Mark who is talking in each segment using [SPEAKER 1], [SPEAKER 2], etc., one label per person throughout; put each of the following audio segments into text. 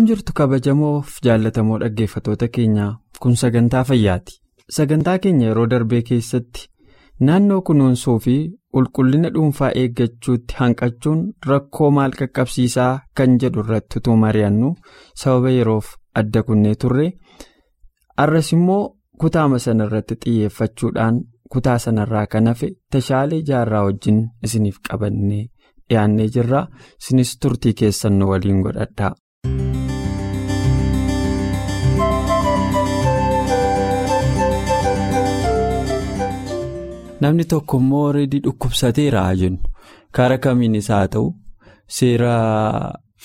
[SPEAKER 1] Akkam jirtu kabajamoof jaallatamoo dhaggeeffatoota keenyaa kun sagantaa fayyaati. Sagantaa keenya yeroo darbee keessatti naannoo kunuunsuu fi qulqullina dhuunfaa eeggachuutti hanqachuun rakkoo maal qaqqabsiisaa kan jedhu irratti utuu mari'annu sababa yeroof adda kunnee turre arras immoo kutaama sana irratti xiyyeeffachuudhaan kutaa sanarraa kan hafe tashaalee jaarraa wajjin isiniif qabannee dhiyaannee jirra isinis turtii keessan nu waliin godhadhaa. Namni tokko immoo reedii dhukkubsateera jennu. Karaa kamiinis haa ta'u? Seera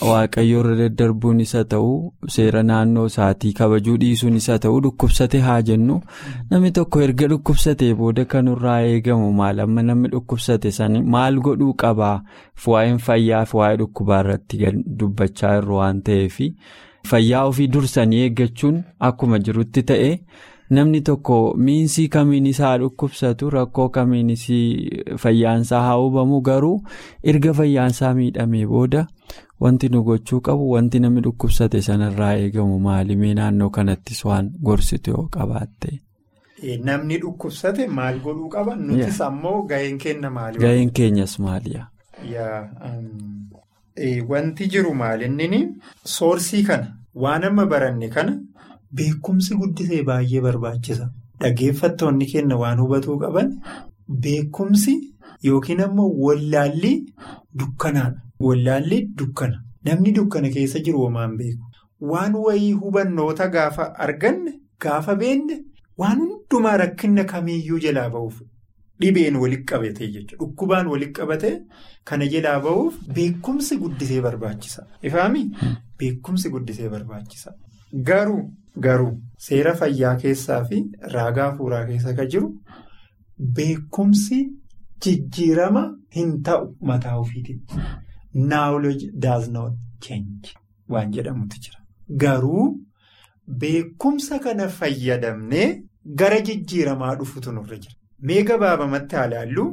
[SPEAKER 1] waaqayyoo irra daddarbuun isa ta'u? Seera naannoo isaatii kabajuu dhiisuun isa ta'u dhukkubsate haa jennu? Namni tokko erga dhukkubsatee booda kanurraa eegamu maal? Amma namni dhukkubsate sani maal godhuu qabaa? Waa'een fayyaa fi waa'ee dhukkubaa irratti dubbachaa jirru waan ta'eef fayyaa ofii dursanii eeggachuun akkuma jirutti ta'e. Namni tokko miinsii kamiin isaa dhukkubsatu rakkoo kamiin fayyaansaa haa hubamu garuu erga fayyaansaa miidhamee booda wanti nu gochuu qabu wanti namni dhukkubsate sanarraa eegamu maalimee naannoo kanattis waan gorsitu yoo qabaatte.
[SPEAKER 2] Namni dhukkubsate maal godhuu qaba nutis ammoo gaheen keenya maali?
[SPEAKER 1] Gaheen keenyas maaliya?
[SPEAKER 2] Wanti jiru maalinni soorsii kana waan amma baranne kana. Beekumsi guddisee baay'ee barbaachisa. Dhaggeeffattoonni keenya waan hubatuu qaban beekumsi yookiin ammoo wallaalli dukkanaadha. Wallaalli dukkana. Namni dukkana keessa jiru homaan beeku. Waan wayii hubannoota gaafa arganne gaafa beenne waan hundumaa rakkina kamiiyyuu jalaa ba'uuf dhibeen walitti qabatee jechuudha. Dhukkubaan walitti qabatee kana jalaa ba'uuf beekumsi guddisee barbaachisa. Ifaami beekumsi guddisee barbaachisa. Garuu. Garuu seera fayyaa keessaa fi raagaa hafuuraa keessa kan jiru beekumsi jijjiirama hin ta'u mataa ofiitiin. Knowledge does not change waan jedhamutu jira. Garuu beekumsa kana fayyadamnee gara jijjiiramaa dhufutu nurra jira. Mee gabaabamatti haa ilaallu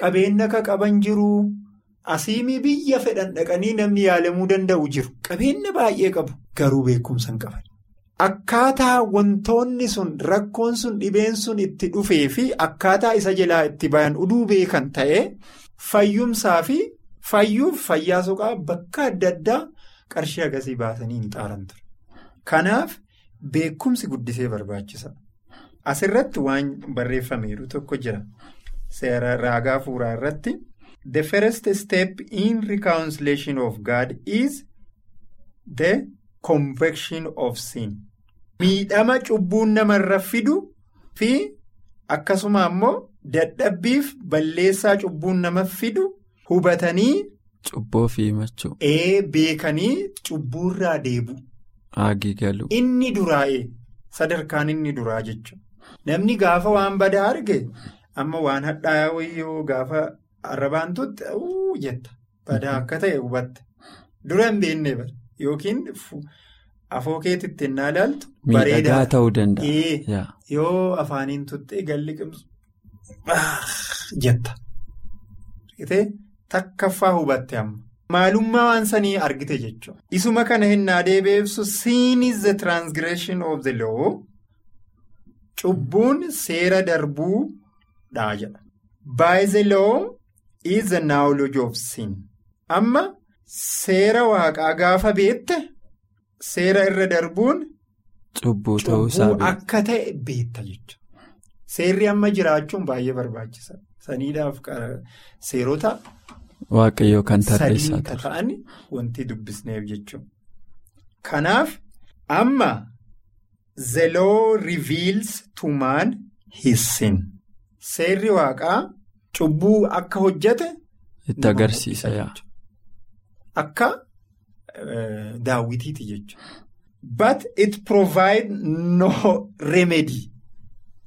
[SPEAKER 2] qabeenya akka qaban jiru. Asiimii biyya fedhan dhaqanii namni yaalamuu danda'u jiru. Qabeenya baay'ee qabu. Garuu beekumsa hin qaban. Akkaataa wantoonni sun rakkoon sun dhibeen sun itti dhufee fi akkaataa isa jalaa itti bayan uduu beekan ta'ee fayyumsaa fi fayyuuf fayyaa suqaa bakka adda addaa qarshii agasii baasanii hin xaaran ture. Kanaaf beekumsi guddisee barbaachisa. Asirratti waan barreeffameeru tokko jira. Seera raagaa hafuuraa irratti. The first step in reconciliation of God is the conviction of sin. Miidhama cubbuun namarra fidu fi akkasuma ammoo dadhabbiif balleessaa cubbuun nama fidu hubatanii.
[SPEAKER 1] Cubbuu fi himachuu.
[SPEAKER 2] Ee beekanii cubbuurraa deebu.
[SPEAKER 1] Haagii galuu.
[SPEAKER 2] Inni duraa'ee sadarkaan inni duraa jechuudha. Namni gaafa waan badaa arge amma waan hadhaa'aa wayyoo gaafa. Arrabaan tuutti jetta badaa akka ta'e hubatte dura hin beekne yookiin afoo keetitti innaa ilaaltu bareedaa
[SPEAKER 1] miidhagaa ta'uu danda'a.
[SPEAKER 2] yoo afaaniin tuutti galli qimsu jetta takkaffaa hubatte amma maalummaa waan sanii argite jechuudha isuma kana hinnaa deebi'eebsu sin is the transgression of the law cubbuun seera darbuu dhaa jedha. by the law is the knowledge of sin. Amma seera waaqaa gaafa beekte seera irra darbuun.
[SPEAKER 1] Cubbuu
[SPEAKER 2] Cubbuu akka ta'e beekta jechuudha. Seerri amma jiraachuun baay'ee barbaachisa. Saniidhaaf seerota.
[SPEAKER 1] Waaqayyoo kan tarreessaa ture.
[SPEAKER 2] ta'an wanti dubbisneef jechuudha. Kanaaf amma the law reveals to man his sin. Seerri waaqaa cubbuu akka hojjete.
[SPEAKER 1] Itti agarsiisa yaa.
[SPEAKER 2] Akka daawwitiiti jechuudha. But it provide no remedy.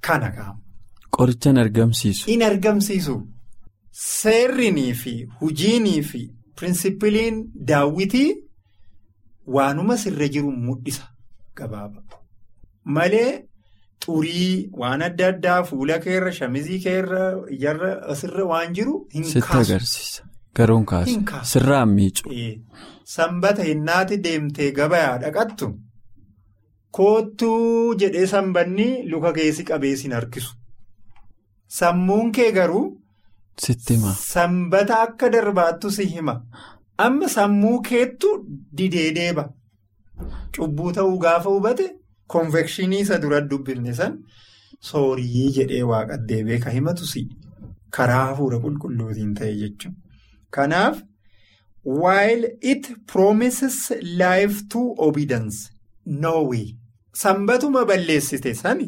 [SPEAKER 2] Kana qaama.
[SPEAKER 1] Qorichan argamsiisu.
[SPEAKER 2] In argamsiisu. Seerrinii fi hujiinii fi pirinsipiliin daawwitii waanuma sirra jiru mul'isa gabaaba. Malee xurii waan adda addaa fuula keerra shamizii keerra ijarra asirra waan jiru hin kaasu.
[SPEAKER 1] Garuun kaasu. Sirraan miicu.
[SPEAKER 2] Sanbata hinnaati deemtee gabayaa dhaqattu koottuu jedhee sanbanni luka keessi qabeessin harkisu. Sammuun kee garuu
[SPEAKER 1] Sitti hima.
[SPEAKER 2] sanbata akka darbaattu si hima. Amma sammuu keettu didee deeba. Cubbuu ta'uu gaafa hubate konvekshinii isa dura dubbifne san soorii jedhee waaqa deebee ka himatu si karaa hafuura qulqulluutiin ta'e jechuudha. Kanaaf. While it promises life to obedience no way. Sanbatuma balleessite sani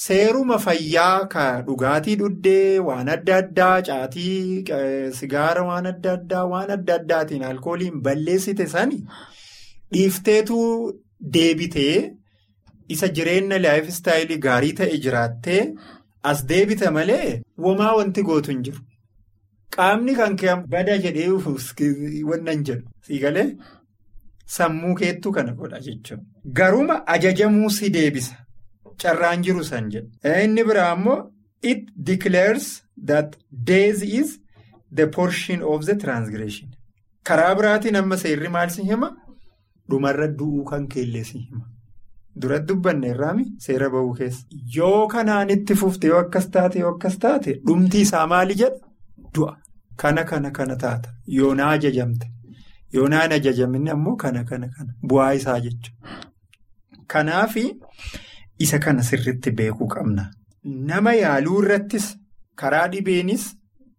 [SPEAKER 2] seeruma fayyaa ka dhugaatii dhuddee waan adda addaa caatii sigaara waan adda addaa waan adda addaatiin alkooliin balleessite sani dhiifteetu deebitee isa jireenya laayif istaayilii gaarii ta'e jiraattee as deebite malee womaa wanti gootu hin jiru. Qaamni kan kee bada jedhee wannan jedhu siigalee sammuu keettuu kana godha jechuudha. Garuma ajajamuu si deebisa. Carraan jiru san jedha. Inni biraa immoo it declares that days is the portion of the transgression. Karaa biraatiin amma seerri maal si hima? Dhumarra du'uu kan keellee si hima. Dura dubbanne irraami seera bahuu keessa. Yoo kanaan itti fufte yoo akkas taate yoo akkas taate dhumti isaa maali jedha? Du'a. Kana kana kana taata. Yoo na ajajamte. Yoo naan ajajamin ammoo kana kana kana. Bu'aa isaa jechuudha. Kanaafi isa kana sirriitti beekuu qabna. Nama yaaluu irrattis karaa dhibeenis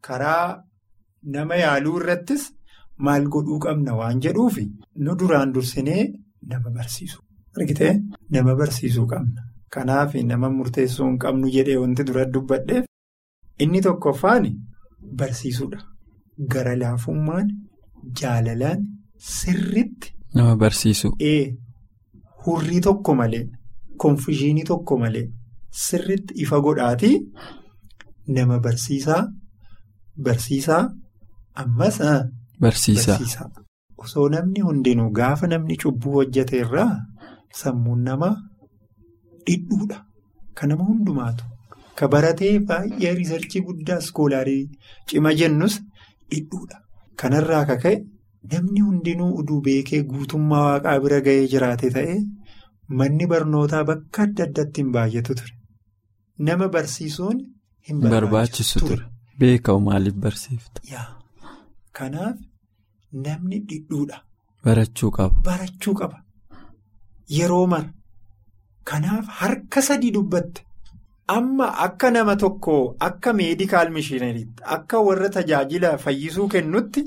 [SPEAKER 2] karaa nama yaaluu irrattis maal godhuu qabna waan jedhuufi nu duraan dursinee nama barsiisu. Argitee nama barsiisuu qabna. Kanaafi nama murteessuu hin qabnu jedhee wanti dura dubbadheef inni tokkoffaani. Barsiisuudha. Gara laafummaan jaalalaan sirriitti.
[SPEAKER 1] Nama barsiisu.
[SPEAKER 2] Ee hurrii tokko malee konfishinii tokko malee sirriitti ifa godhaatii nama barsiisaa barsiisaa ammas
[SPEAKER 1] Barsiisaa.
[SPEAKER 2] Osoo namni hundinuu gaafa namni cubbuu hojjate irraa sammuun namaa dhidhuudha. Kan nama hundumaatu. Ka baratee baay'ee riisarchii guddaa iskoolaarii cima jennus dhidhuudha. Kanarraa ka ka'e namni hundinuu uduu beekee guutummaa waaqaa bira ga'ee jiraate ta'ee manni barnootaa bakka adda addaatti hin baay'atu ture. Nama barsiisuun hin
[SPEAKER 1] Barbaachisu ture. Beekamu maaliif barsiifta?
[SPEAKER 2] Kanaaf namni dhidhuudha.
[SPEAKER 1] Barachuu qaba.
[SPEAKER 2] Barachuu qaba. Yeroo mara. Kanaaf harka sadii dubbatte. Amma akka nama tokko akka meedikaal mishiinariitti akka warra tajaajila fayyisuu kennutti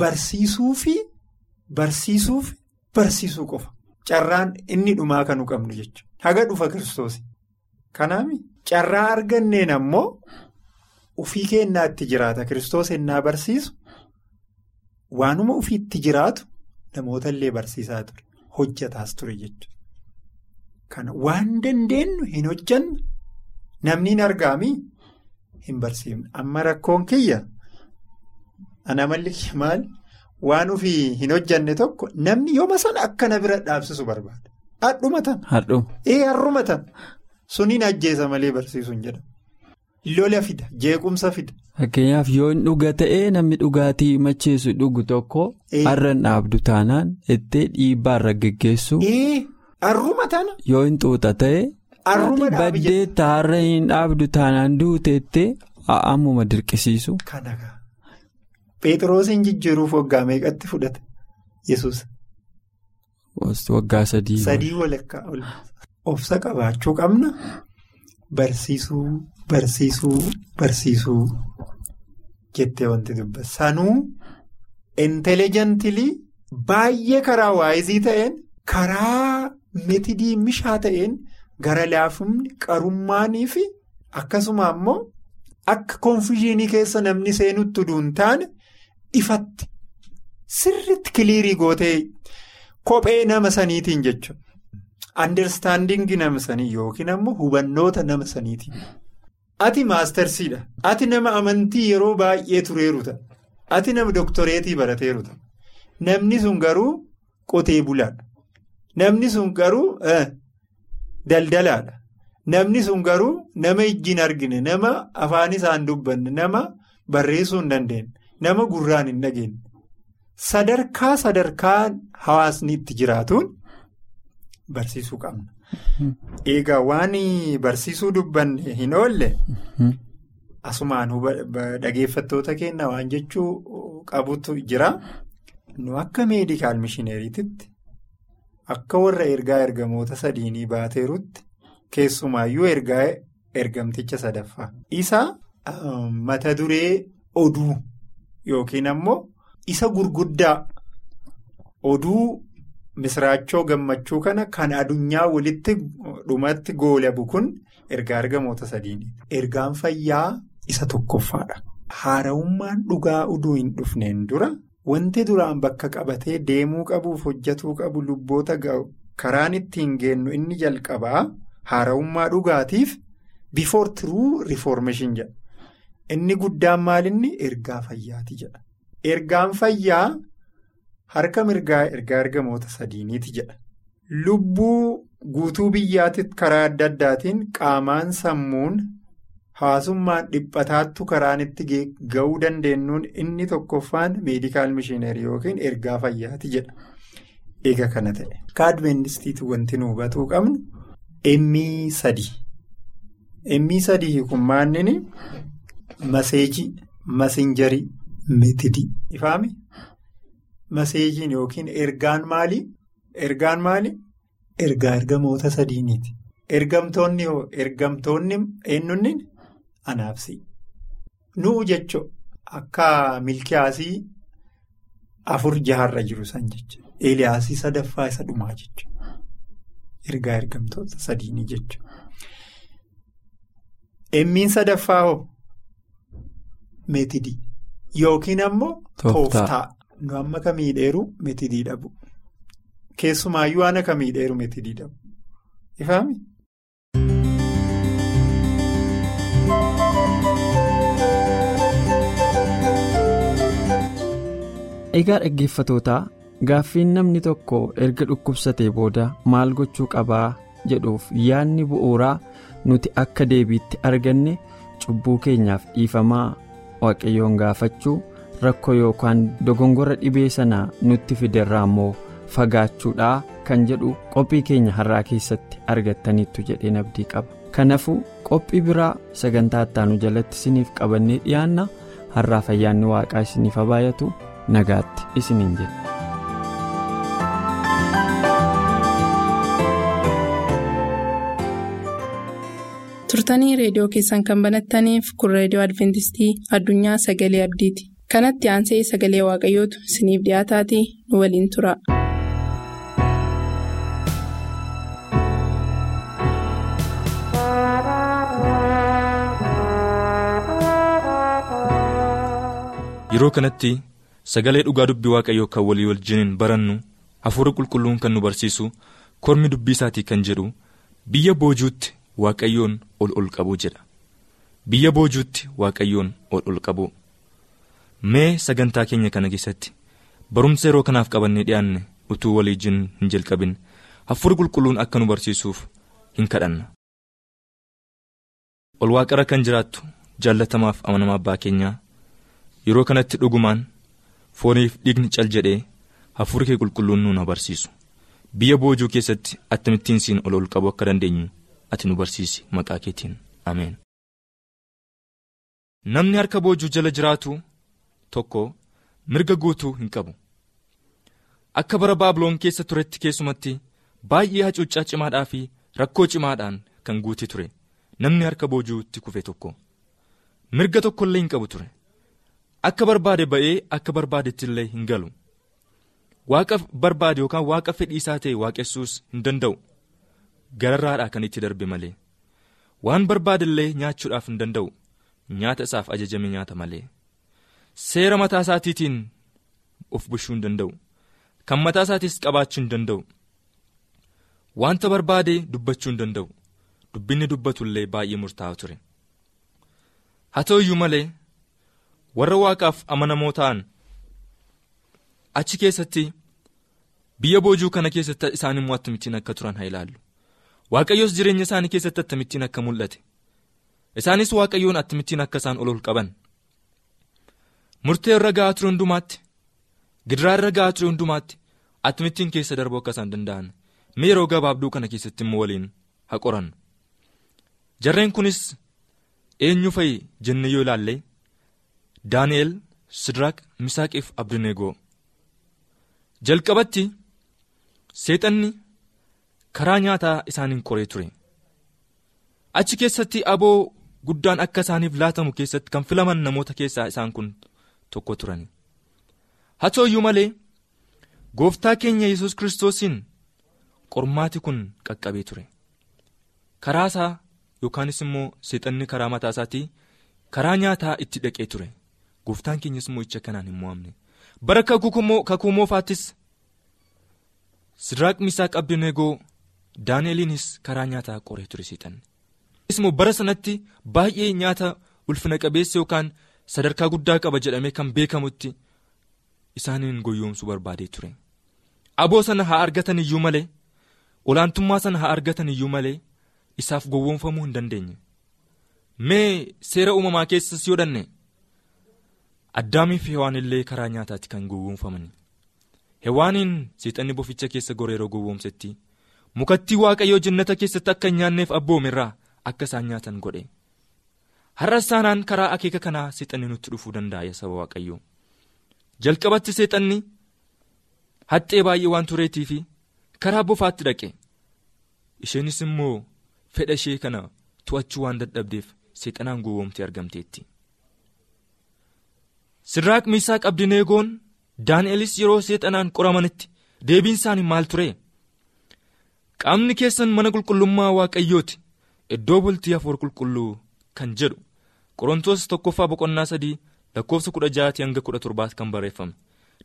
[SPEAKER 2] barsiisuu fi barsiisuuf barsiisuu qofa. Carraan inni dhumaa kan qabnu jechuudha. Haga dhufa kiristoos. Kanaaf carraa arganneen ammoo ofii kennaa itti jiraata kiristoos ennaa barsiisu waanuma ofiitti jiraatu namoota illee barsiisaa ture hojjetaas ture jechuudha. Kana waan dandeenyu hin hojjanne namni hin argaamii hin barsiifne amma rakkoon kiyya ana malli maal waan ofii hin hojjanne tokko namni yooma sana akkana bira dhaabsisu barbaada. Hadhumatan.
[SPEAKER 1] Hadhuma.
[SPEAKER 2] Ee har'umatan suniin ajjeesa malee barsiisuun jedhama. Lola fida jeequmsa fida.
[SPEAKER 1] Fakkeenyaaf yoo hin dhuga ta'ee namni dhugaatii macheessu dhugu tokko har'a hin dhaabdu taanaan ittee dhiibbaa irra geggeessu.
[SPEAKER 2] Ee har'umatan.
[SPEAKER 1] Yoo hin xuuxa ta'e.
[SPEAKER 2] Dhaabi
[SPEAKER 1] Baddee taarra hin dhaabdu taanaan duuteettee ammuma dirqisiisu.
[SPEAKER 2] Kana gaa. Phexroosiin jijjiiruuf waggaa meeqatti fudhate yesus
[SPEAKER 1] Waggaa sadii.
[SPEAKER 2] Sadii walakkaa obsa qabaachuu qabna barsiisuu barsiisuu barsiisuu jettee wanti dubbata. Sanuu intelejantilii baay'ee karaa waayizii ta'een karaa metidii mishaa ta'een gara laafumni qarummaanii fi akkasuma ammoo akka koonfishinii keessa namni seenutti duun taane ifatti sirriitti kiliirii gootee kophee nama saniitiin jechuudha. Andarstaandingii nama sanii yookiin ammoo hubannoota nama saniitiin. Ati maastarsiidha. Ati nama amantii yeroo baay'ee tureeru ta'a. Ati nama doktoreetii barateeru ta'a. Namni sun garuu qotee bulaadha. Namni sun garuu daldalaadha. Namni sun garuu nama ijjiin argine nama afaan isaan dubbanne nama barreessuu hin dandeenye nama gurraan hin dhageenye. Sadarkaa sadarkaa hawaasni itti jiraatuun barsiisuu qabna. Egaa waan barsiisuu dubbanne hin oolle asumaan dhageeffattoota keenya waan jechuu qabutu jira. Nu akka meedikaal mishineeriititti akka warra ergaa ergamoota sadiinii baateerutti keessumaayyuu ergaa ergamticha sadaffaa. Isa mata duree oduu yookiin ammoo isa gurguddaa oduu. Misraachoo gammachuu kana kan adunyaa walitti dhumatti goolabu kun ergaa ergamoota sadiini. Ergaan fayyaa isa tokkoffaadha. Haarawummaan dhugaa oduu hin dhufneen dura wanti duraan bakka qabatee deemuu qabuuf hojjetuu qabu lubboota karaan ittiin geennu inni jalqabaa haarawummaa dhugaatiif before true reformation jedha. Inni guddaan maalinni ergaa fayyaati jedha. Ergaan fayyaa. Harka mirgaa ergaa ergamoota sadiiniiti jedha. Lubbuu guutuu biyyaatitti karaa adda addaatiin qaamaan sammuun hawaasummaan dhiphataattu karaan itti ga'uu dandeenyuun inni tokkoffaan meedikaal mishiinerii yookiin ergaa fayyaati jedha. Eega kana ta'e. Akka adventistiitti wanti nu hubatuu qabnu emmii sadii. Emmii sadii kun maanni maseejii, masinjarii, meetidii. Ifaami? Maseejiin yookiin ergaan maali? Ergaan maali? Ergaa ergamoota sadiiniiti. Ergamtoonni hoo ergamtoonni eenyuunni anaabsi. Nu'u jechuun akka milkiyaasii afur jaharra jiru san jechuudha. Eeliyaasii sadaffaa isa dhumaa jechuudha. Ergaa ergamtoota sadiinii jechuudha. Emmiin sadaffaa hoo meetidii yookiin ammoo tooftaa. Nu amma kamii dheeru meetidii dhabu. Keessumaayyuu waan kamii dheeru meetidii dhabu. Ifaami?
[SPEAKER 1] Egaa dhaggeeffatootaa gaaffiin namni tokko erga dhukkubsatee booda maal gochuu qabaa jedhuuf yaadni bu'uuraa nuti akka deebiitti arganne cubbuu keenyaaf dhiifamaa waaqayyoon gaafachuu. rakkoo yookaan dogongora dhibee sanaa nutti fiderraa immoo fagaachuudhaa kan jedhu qophii keenya har'aa keessatti argattaniittu jedheen abdii qaba. Kanaafuu qophii biraa sagantaa ittaanu jalatti isiniif qabannee dhiyaanna. Har'aaf ayyaanni waaqaa isiniif habaayatu nagaatti isiniin jedha.
[SPEAKER 3] turtanii reediyoo keessan kan banattaniif kun reediyoo adventistii addunyaa sagalee abdiiti. kanatti aansee sagalee waaqayyootu isiniif dhiyaataatii nu waliin tura.
[SPEAKER 4] yeroo kanatti sagalee dhugaa dubbii waaqayyoo kan walii wajjiniin barannu hafuura qulqulluun kan nu barsiisu kormi dubbii isaatii kan jedhu biyya boojuutti waaqayyoon ol ol qabu jedha biyya boojuutti waaqayyoon ol ol qabu. mee sagantaa keenya kana keessatti barumsa yeroo kanaaf qabannee dhiyaanne utuu waliijin hin jalqabin hafuurri qulqulluun akka nu barsiisuuf hin kadhanna. ol waaqarra kan jiraattu jaallatamaaf amanamaa abbaa keenyaa yeroo kanatti dhugumaan fooniif dhiigni cal jedhee hafuurri kee qulqulluun nu barsiisu biyya boojuu keessatti akkamittiin siin ol ol qabuu akka dandeenyu ati nu barsiisi maqaa keetiin ameen. namni harka boojuu jala jiraatu tokko mirga guutuu hin qabu. Akka bara baabiloon keessa turetti keessumatti baay'ee hacuuccaa cimaadhaa fi rakkoo cimaadhaan kan guute ture namni harka boojuutti kufe tokko mirga tokkollee hin qabu ture akka barbaade ba'ee akka barbaadetti illee hin galu. Waaqa barbaade yookaan waaqa fedhii isaa ta'e waaqessuus hin danda'u. Gararraadhaa kan itti darbe malee. Waan barbaade illee nyaachuudhaaf hin danda'u. Nyaata isaaf ajajame nyaata malee. Seera mataa isaatiitiin of bushuu hin danda'u. Kan mataa isaatis qabaachuu hin danda'u. Wanta barbaade dubbachuu hin danda'u. Dubbinni dubbatu illee baay'ee murtaa'aa ture. Haa ta'u iyyuu malee warra waaqaaf amanamoo ta'an achi keessatti biyya boojuu kana keessatti isaan immoo akkamittiin akka turan haa ilaallu. Waaqayyoos jireenya isaanii keessatti akkamittiin akka mul'ate. Isaanis waaqayyoon akkamittiin akka isaan ol ol qaban. Murtee irra ga'aa ture hundumaatti gidiraa irra ga'aa ture hundumaatti akkamittiin keessa darbuu akka isaan danda'an. mee yeroo gabaabduu kana keessatti immoo waliin haa qorannu. Jarreen kunis eenyu fa'i? jennee yoo ilaalle daani'el sidraaq misaaqiif abdineegoo jalqabatti seexanni karaa nyaataa isaaniin qoree ture. Achi keessatti aboo guddaan akka isaaniif laatamu keessatti kan filaman namoota keessaa isaan kun tokko turani. Haa ta'u iyyuu malee gooftaa keenya yesus kiristoosiin qormaati kun qaqqabee ture. Karaa isaa yookaanis immoo seexanni karaa mataa isaatii karaa nyaataa itti dhaqee ture gooftaan keenyas immoo icha kanaan hin mo'amne bara kakuu moofaattis sidraaq misaaq abdineegoo daani'eliinis karaa nyaataa qoree ture seexanni immoo bara sanatti baay'ee nyaata ulfina qabeessa yookaan sadarkaa guddaa qaba jedhamee kan beekamutti isaaniin goyyoomsuu barbaadee ture. Aboo sana haa argatan iyyuu malee. olaantummaa sana haa argatan iyyuu malee isaaf gowwoomfamuu hin dandeenye mee seera uumamaa keessas yoo dhanne addaamii fi hewaan illee karaa nyaataatti kan gowwoomfaman hewaaniin seexanni boficha keessa goreeroo gowwoomsetti mukattii waaqayyoo jannata keessatti akka hin nyaanneef abboomirraa akka isaan nyaatan godhe. Har'a isaanaan karaa akeeka kanaa seexanni nutti dhufuu danda'a saba waaqayyoo. Jalqabatti seexanni haxxee baay'ee waan tureetii fi karaa bofaatti dhaqe. Isheenis immoo fedha ishee kana to'achuu waan dadhabdeef seexanaan gowwoomtee argamteetti. Sidraaq miisaaq abdineegoon daani'elis yeroo seexanaan qoramanitti deebiin isaanii maal ture? Qaamni keessan mana qulqullummaa waaqayyooti iddoo bultii hafuura qulqulluu kan jedhu qorontoos tokkoffaa boqonnaa sadii lakkoofsa kudha ja'aatii hanga kudha torbaatti kan barreeffame.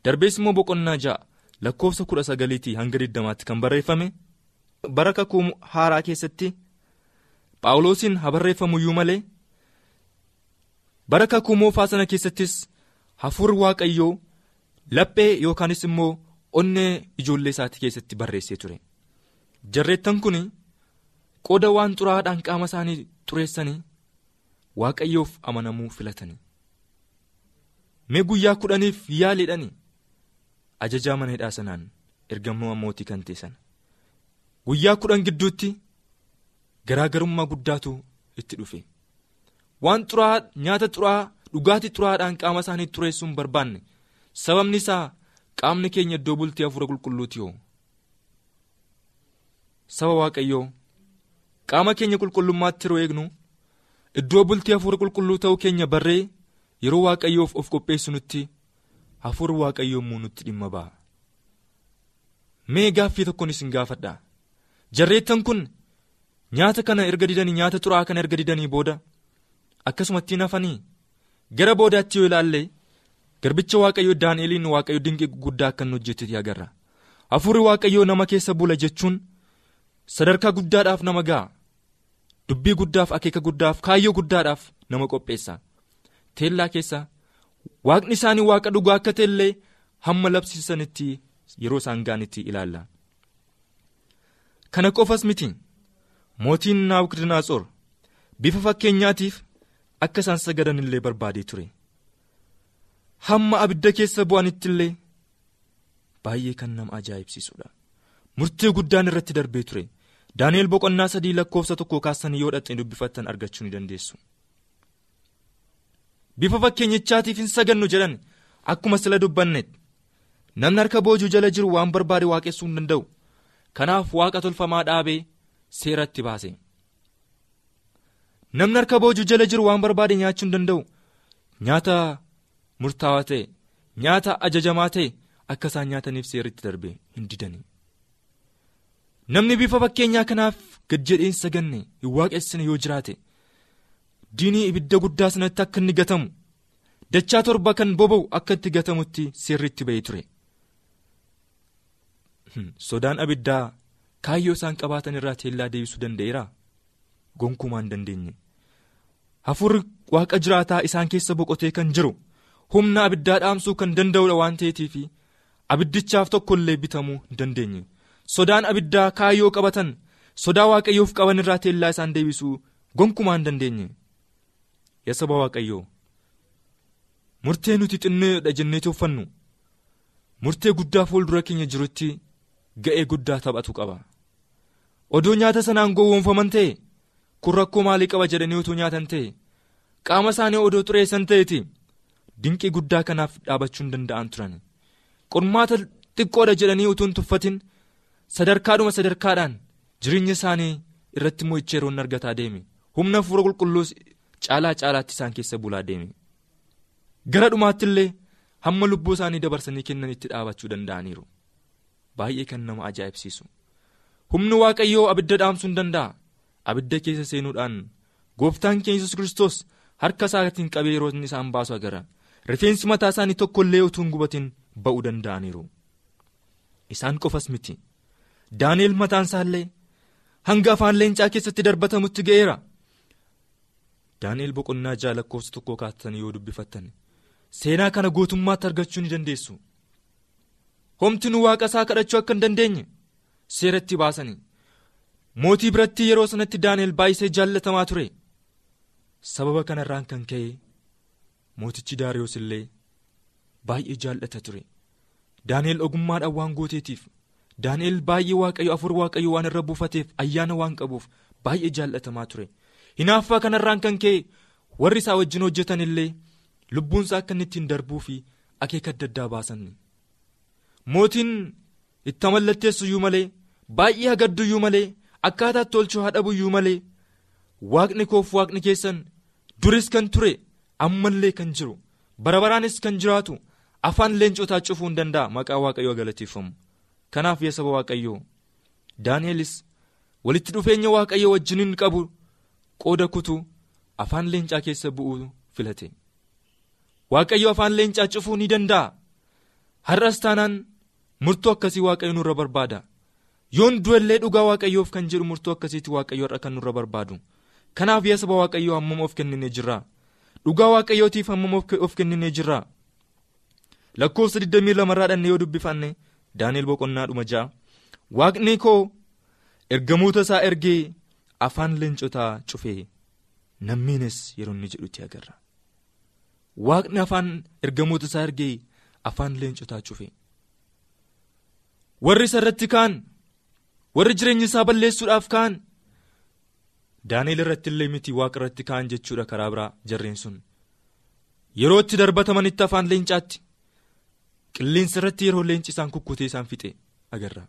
[SPEAKER 4] Darbees immoo boqonnaa ja'a. lakkoofsa kudha sagaliitii hanga digdamaatti kan barreeffame. Bara kakuu haaraa keessatti phaawulosiin haa barreeffamu iyyuu malee? Bara kakuu moofaa sana keessattis hafuurri waaqayyoo laphee yookaanis immoo onnee ijoollee isaatii keessatti barreessee ture. Jarreettan kun qooda waan xuraa'aadhaan qaama isaanii xureessanii waaqayyoof amanamuu filatanii. Mee guyyaa kudhaniif yaaliidhanii. ajajaa mana hidhaa sanaan ergamaa mootii kan ta'e sana. Guyyaa kudhan gidduutti garaagarummaa guddaatu itti dhufe. Waan xuraa'aa nyaata xuraa'aa dhugaatii xuraa'aadhaan qaama isaanii xureessuu hin barbaanne. Sababni isaa qaamni keenya iddoo bultii hafuura qulqulluuti hoo saba waaqayyoo qaama keenya qulqullummaatti yeroo eegnu iddoo bultii hafuura qulqulluu ta'uu keenya barree yeroo waaqayyoof of qopheessu nutti. hafuurri waaqayyoo immoo nutti dhimma ba'a. Mee gaaffii tokkoon isin gaafadha jarreettan kun nyaata kana erga didanii nyaata xuraa'aa kana erga didanii booda akkasumatti hafanii gara boodaatti yoo ilaalle garbicha waaqayyoo daani'eliin waaqayyoo dinqii guddaa akka inni hojjetetti agarra hafuurri waaqayyoo nama keessa bula jechuun sadarkaa guddaadhaaf nama ga'a dubbii guddaaf akeeka guddaaf kaayyoo guddaadhaaf nama qopheessa teellaa keessa. waaqni isaanii waaqa dhugaa akka ta'e illee hamma labsiisanitti yeroo isaan ga'anitti ilaalla. kana qofas miti mootiin naabukadnaatsor bifa fakkeenyaatiif akka isaan sagadan illee barbaadee ture. Hamma abidda keessa bu'anitti illee baay'ee kan nama ajaa'ibsiisudha. Murtii guddaan irratti darbee ture. Daani'el boqonnaa sadii lakkoofsa tokko kaasanii yoo dhaqxanii dubbifattan argachuu ni dandeessu. bifa fakkeenyichaatiif hin sagannu jedhan akkuma sila dubbannetti namni harka boojuu jala jiru waan barbaade waaqessuu hin danda'u. Kanaaf waaqa tolfamaa dhaabee seeratti baase namni harka boojuu jala jiru waan barbaade nyaachuu hin danda'u. Nyaata murtaawaa ta'e nyaata ajajamaa ta'e akka isaan nyaataniif seeritti darbe hin didanii. Namni bifa fakkeenyaa kanaaf gad jedhee hin waaqessine yoo jiraate diinii ibidda guddaa sanatti akka inni gatamu dachaa torba kan boba'u akka itti gatamutti seerritti ba'ee ture. Sodaan abiddaa kaayyoo isaan qabaatan irraa teellaa deebisuu danda'eera gonkumaa hin dandeenye. Hafuurri waaqa jiraataa isaan keessa boqotee kan jiru humna abiddaa dhaamsuu kan danda'udha waan ta'eetiif abiddichaaf tokko illee bitamuu hin dandeenye. Sodaan abiddaa kaayyoo qabatan sodaa waaqayyoof qaban irraa teellaa isaan deebisuu gonkumaa hin dandeenye. Yaa saba waaqayyoo murtee nuti xinneedha jennee tuffannu. Murtee guddaa fuuldura keenya jirutti ga'ee guddaa taphatu qaba. Odoo nyaata sanaan gowwoomfaman ta'e kun rakkoo maalii qaba jedhanii utuu nyaatan ta'e? Qaama isaanii odoo xureessan ta'eeti. Dinqii guddaa kanaaf dhaabachuu hin danda'an turan. Qormaata xiqqoodha jedhanii utuu hin tuffatin. Sadarkaadhuma sadarkaadhaan jireenya isaanii irratti yeroo inni argataa deeme humna hafuura qulqulluus caalaa caalaatti isaan keessa bulaa deeme gara dhumaatti illee hamma lubbuu isaanii dabarsanii kennanitti dhaabachuu danda'aniiru. Baay'ee kan nama ajaa'ibsiisu. Humni waaqayyoo abidda dhaamsuu hin danda'a abidda keessa seenuudhaan gooftaan keenya kiristoos harka isaatiin qabee yeroo inni isaan baasu agara. Rifeensi mataa isaanii tokko illee utuu hin gubatin ba'uu danda'aniiru. Isaan qofas miti. Daani'el mataan isaallee hanga afaan leencaa keessatti darbatamutti ga'eera. Daani'el boqonnaa ja'a lakkoofsa tokkoo kaatanii yoo dubbifattan seenaa kana gootummaatti argachuu ni dandeessu. Homti nu waaqa isaa kadhachuu akka hin dandeenye seeratti baasanii mootii biratti yeroo sanatti daani'el baay'isee jaallatamaa ture. Sababa kanarraan kan ka'e mootichi daariyoos illee baay'ee jaallata ture. Daani'el ogummaadhaan waan gooteetiif daani'el baay'ee waaqayyo afur waaqayyo waan irra buufateef ayyaana waan qabuuf baay'ee jaallatamaa ture. Hinaaffaa kanarraan kan ka'e warri isaa wajjin hojjetan illee lubbuunsaa akka inni ittiin darbuu fi akeeka adda addaa baasan. Mootiin itti mallatteessuyyuu malee baay'ee hagadduyyuu malee akkaataatti tolchuu haadhabuyyuu malee waaqni koof waaqni keessan duris kan ture ammallee kan jiru bara baraanis kan jiraatu afaan leencotaa cufuu hin danda'a maqaa waaqayyoo galateeffamu. Kanaaf yaa saba waaqayyoo daani'elis walitti dhufeenya waaqayyoo wajjiniin qabu qooda kutuu afaan leencaa keessa bu'uu filate. Waaqayyo afaan leencaa cufuu ni danda'a. Har'as taanaan murtoo akkasii waaqayyo nurra barbaada yoon du'ellee dhugaa waaqayyoof kan jedhu murtoo akkasiitti waaqayyo har'a kan nurra barbaadu. Kanaaf yaa saba waaqayyoo hammam of kenninee jirra dhugaa waaqayyootiif hammam of kenninee jirra lakkoofsa 22 irraa dhannee yoo dubbifanne daani'el boqonnaadhuma ja'a. Waaqni koo ergamoota isaa ergee afaan leencotaa cufee nammiinis yeroo inni jedhutti agarra. Waaqni afaan ergamoota isaa ergee afaan leencotaa cufee. Warri isa irratti ka'an warri jireenya isaa balleessuudhaaf ka'an. Daani'el irratti illee miti waaqa irratti ka'an jechuudha karaa biraa jarreen sun. Yeroo itti darbatamanitti afaan leencaatti qilleensa irratti yeroo leenci isaan kukkutee isaan fixe agarra.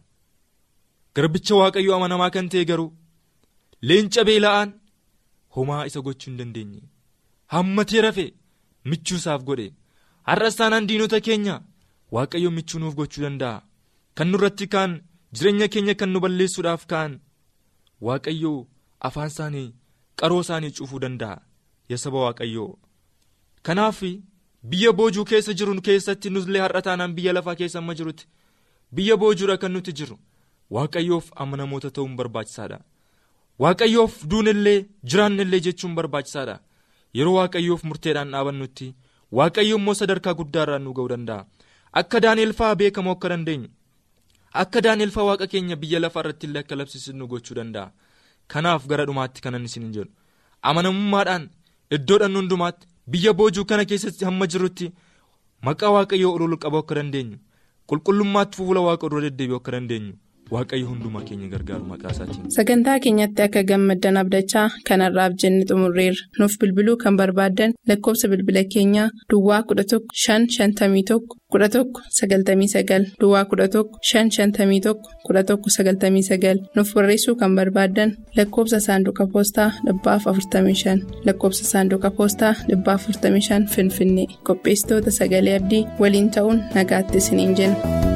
[SPEAKER 4] Garbicha waaqayyoo amanamaa kan ta'e garuu leenca beela'aan homaa isa gochuu hin dandeenye. Hammatee rafe michuu isaaf godhe. Har'as taanaan diinota keenya waaqayyo michuu nuuf gochuu danda'a. Kan nurratti ka'an jireenya keenya kan nu balleessuudhaaf ka'an. Waaqayyoo afaan isaanii qaroo isaanii cufuu danda'a. Yaa saba waaqayyoo. Kanaaf biyya boojuu keessa jiru keessatti nullee har'a taanaan biyya lafaa keessa amma jirutti biyya boojuudha kan nuti jiru waaqayyoof amanamoota ta'uun barbaachisaadha. Waaqayyoof duunillee jiraannillee jechuun barbaachisaadha. Yeroo waaqayyoof murteedhaan dhaabannutti waaqayyo immoo sadarkaa guddaarraan nu ga'uu danda'a. Akka daani'el fa'aa beekamoo akka dandeenyu akka daani'el fa'aa waaqa keenya biyya lafaa irratti illee akka labsiisu nu gochuu danda'a. Kanaaf gara dhumaatti kanan isin jedhu amanamummaadhaan iddoodhaan hundumaatti biyya boojuu kana keessatti hamma jirutti maqaa waaqayyoo ol qabuu akka dandeenyu. Qulqullummaatti fuula waaqa dura deddeebi'uu akka dandeenyu waaqayyo hundumaa keenya gargaaru maqaa isaatiin.
[SPEAKER 3] Sagantaa keenyatti akka gammaddan abdachaa kanarraaf jenne xumurreerra. Nuuf bilbiluu kan barbaaddan lakkoofsa bilbila keenyaa Duwwaa 11 551 11 99 Duwwaa 11 551 11 99 nuuf barreessuu kan barbaaddan lakkoofsa saanduqa poostaa dhibbaaf 45 lakkoofsa saanduqa poostaa dhibbaaf 45 Finfinnee qopheessitoota sagalee abdii waliin ta'uun nagaatti isiniin jenna.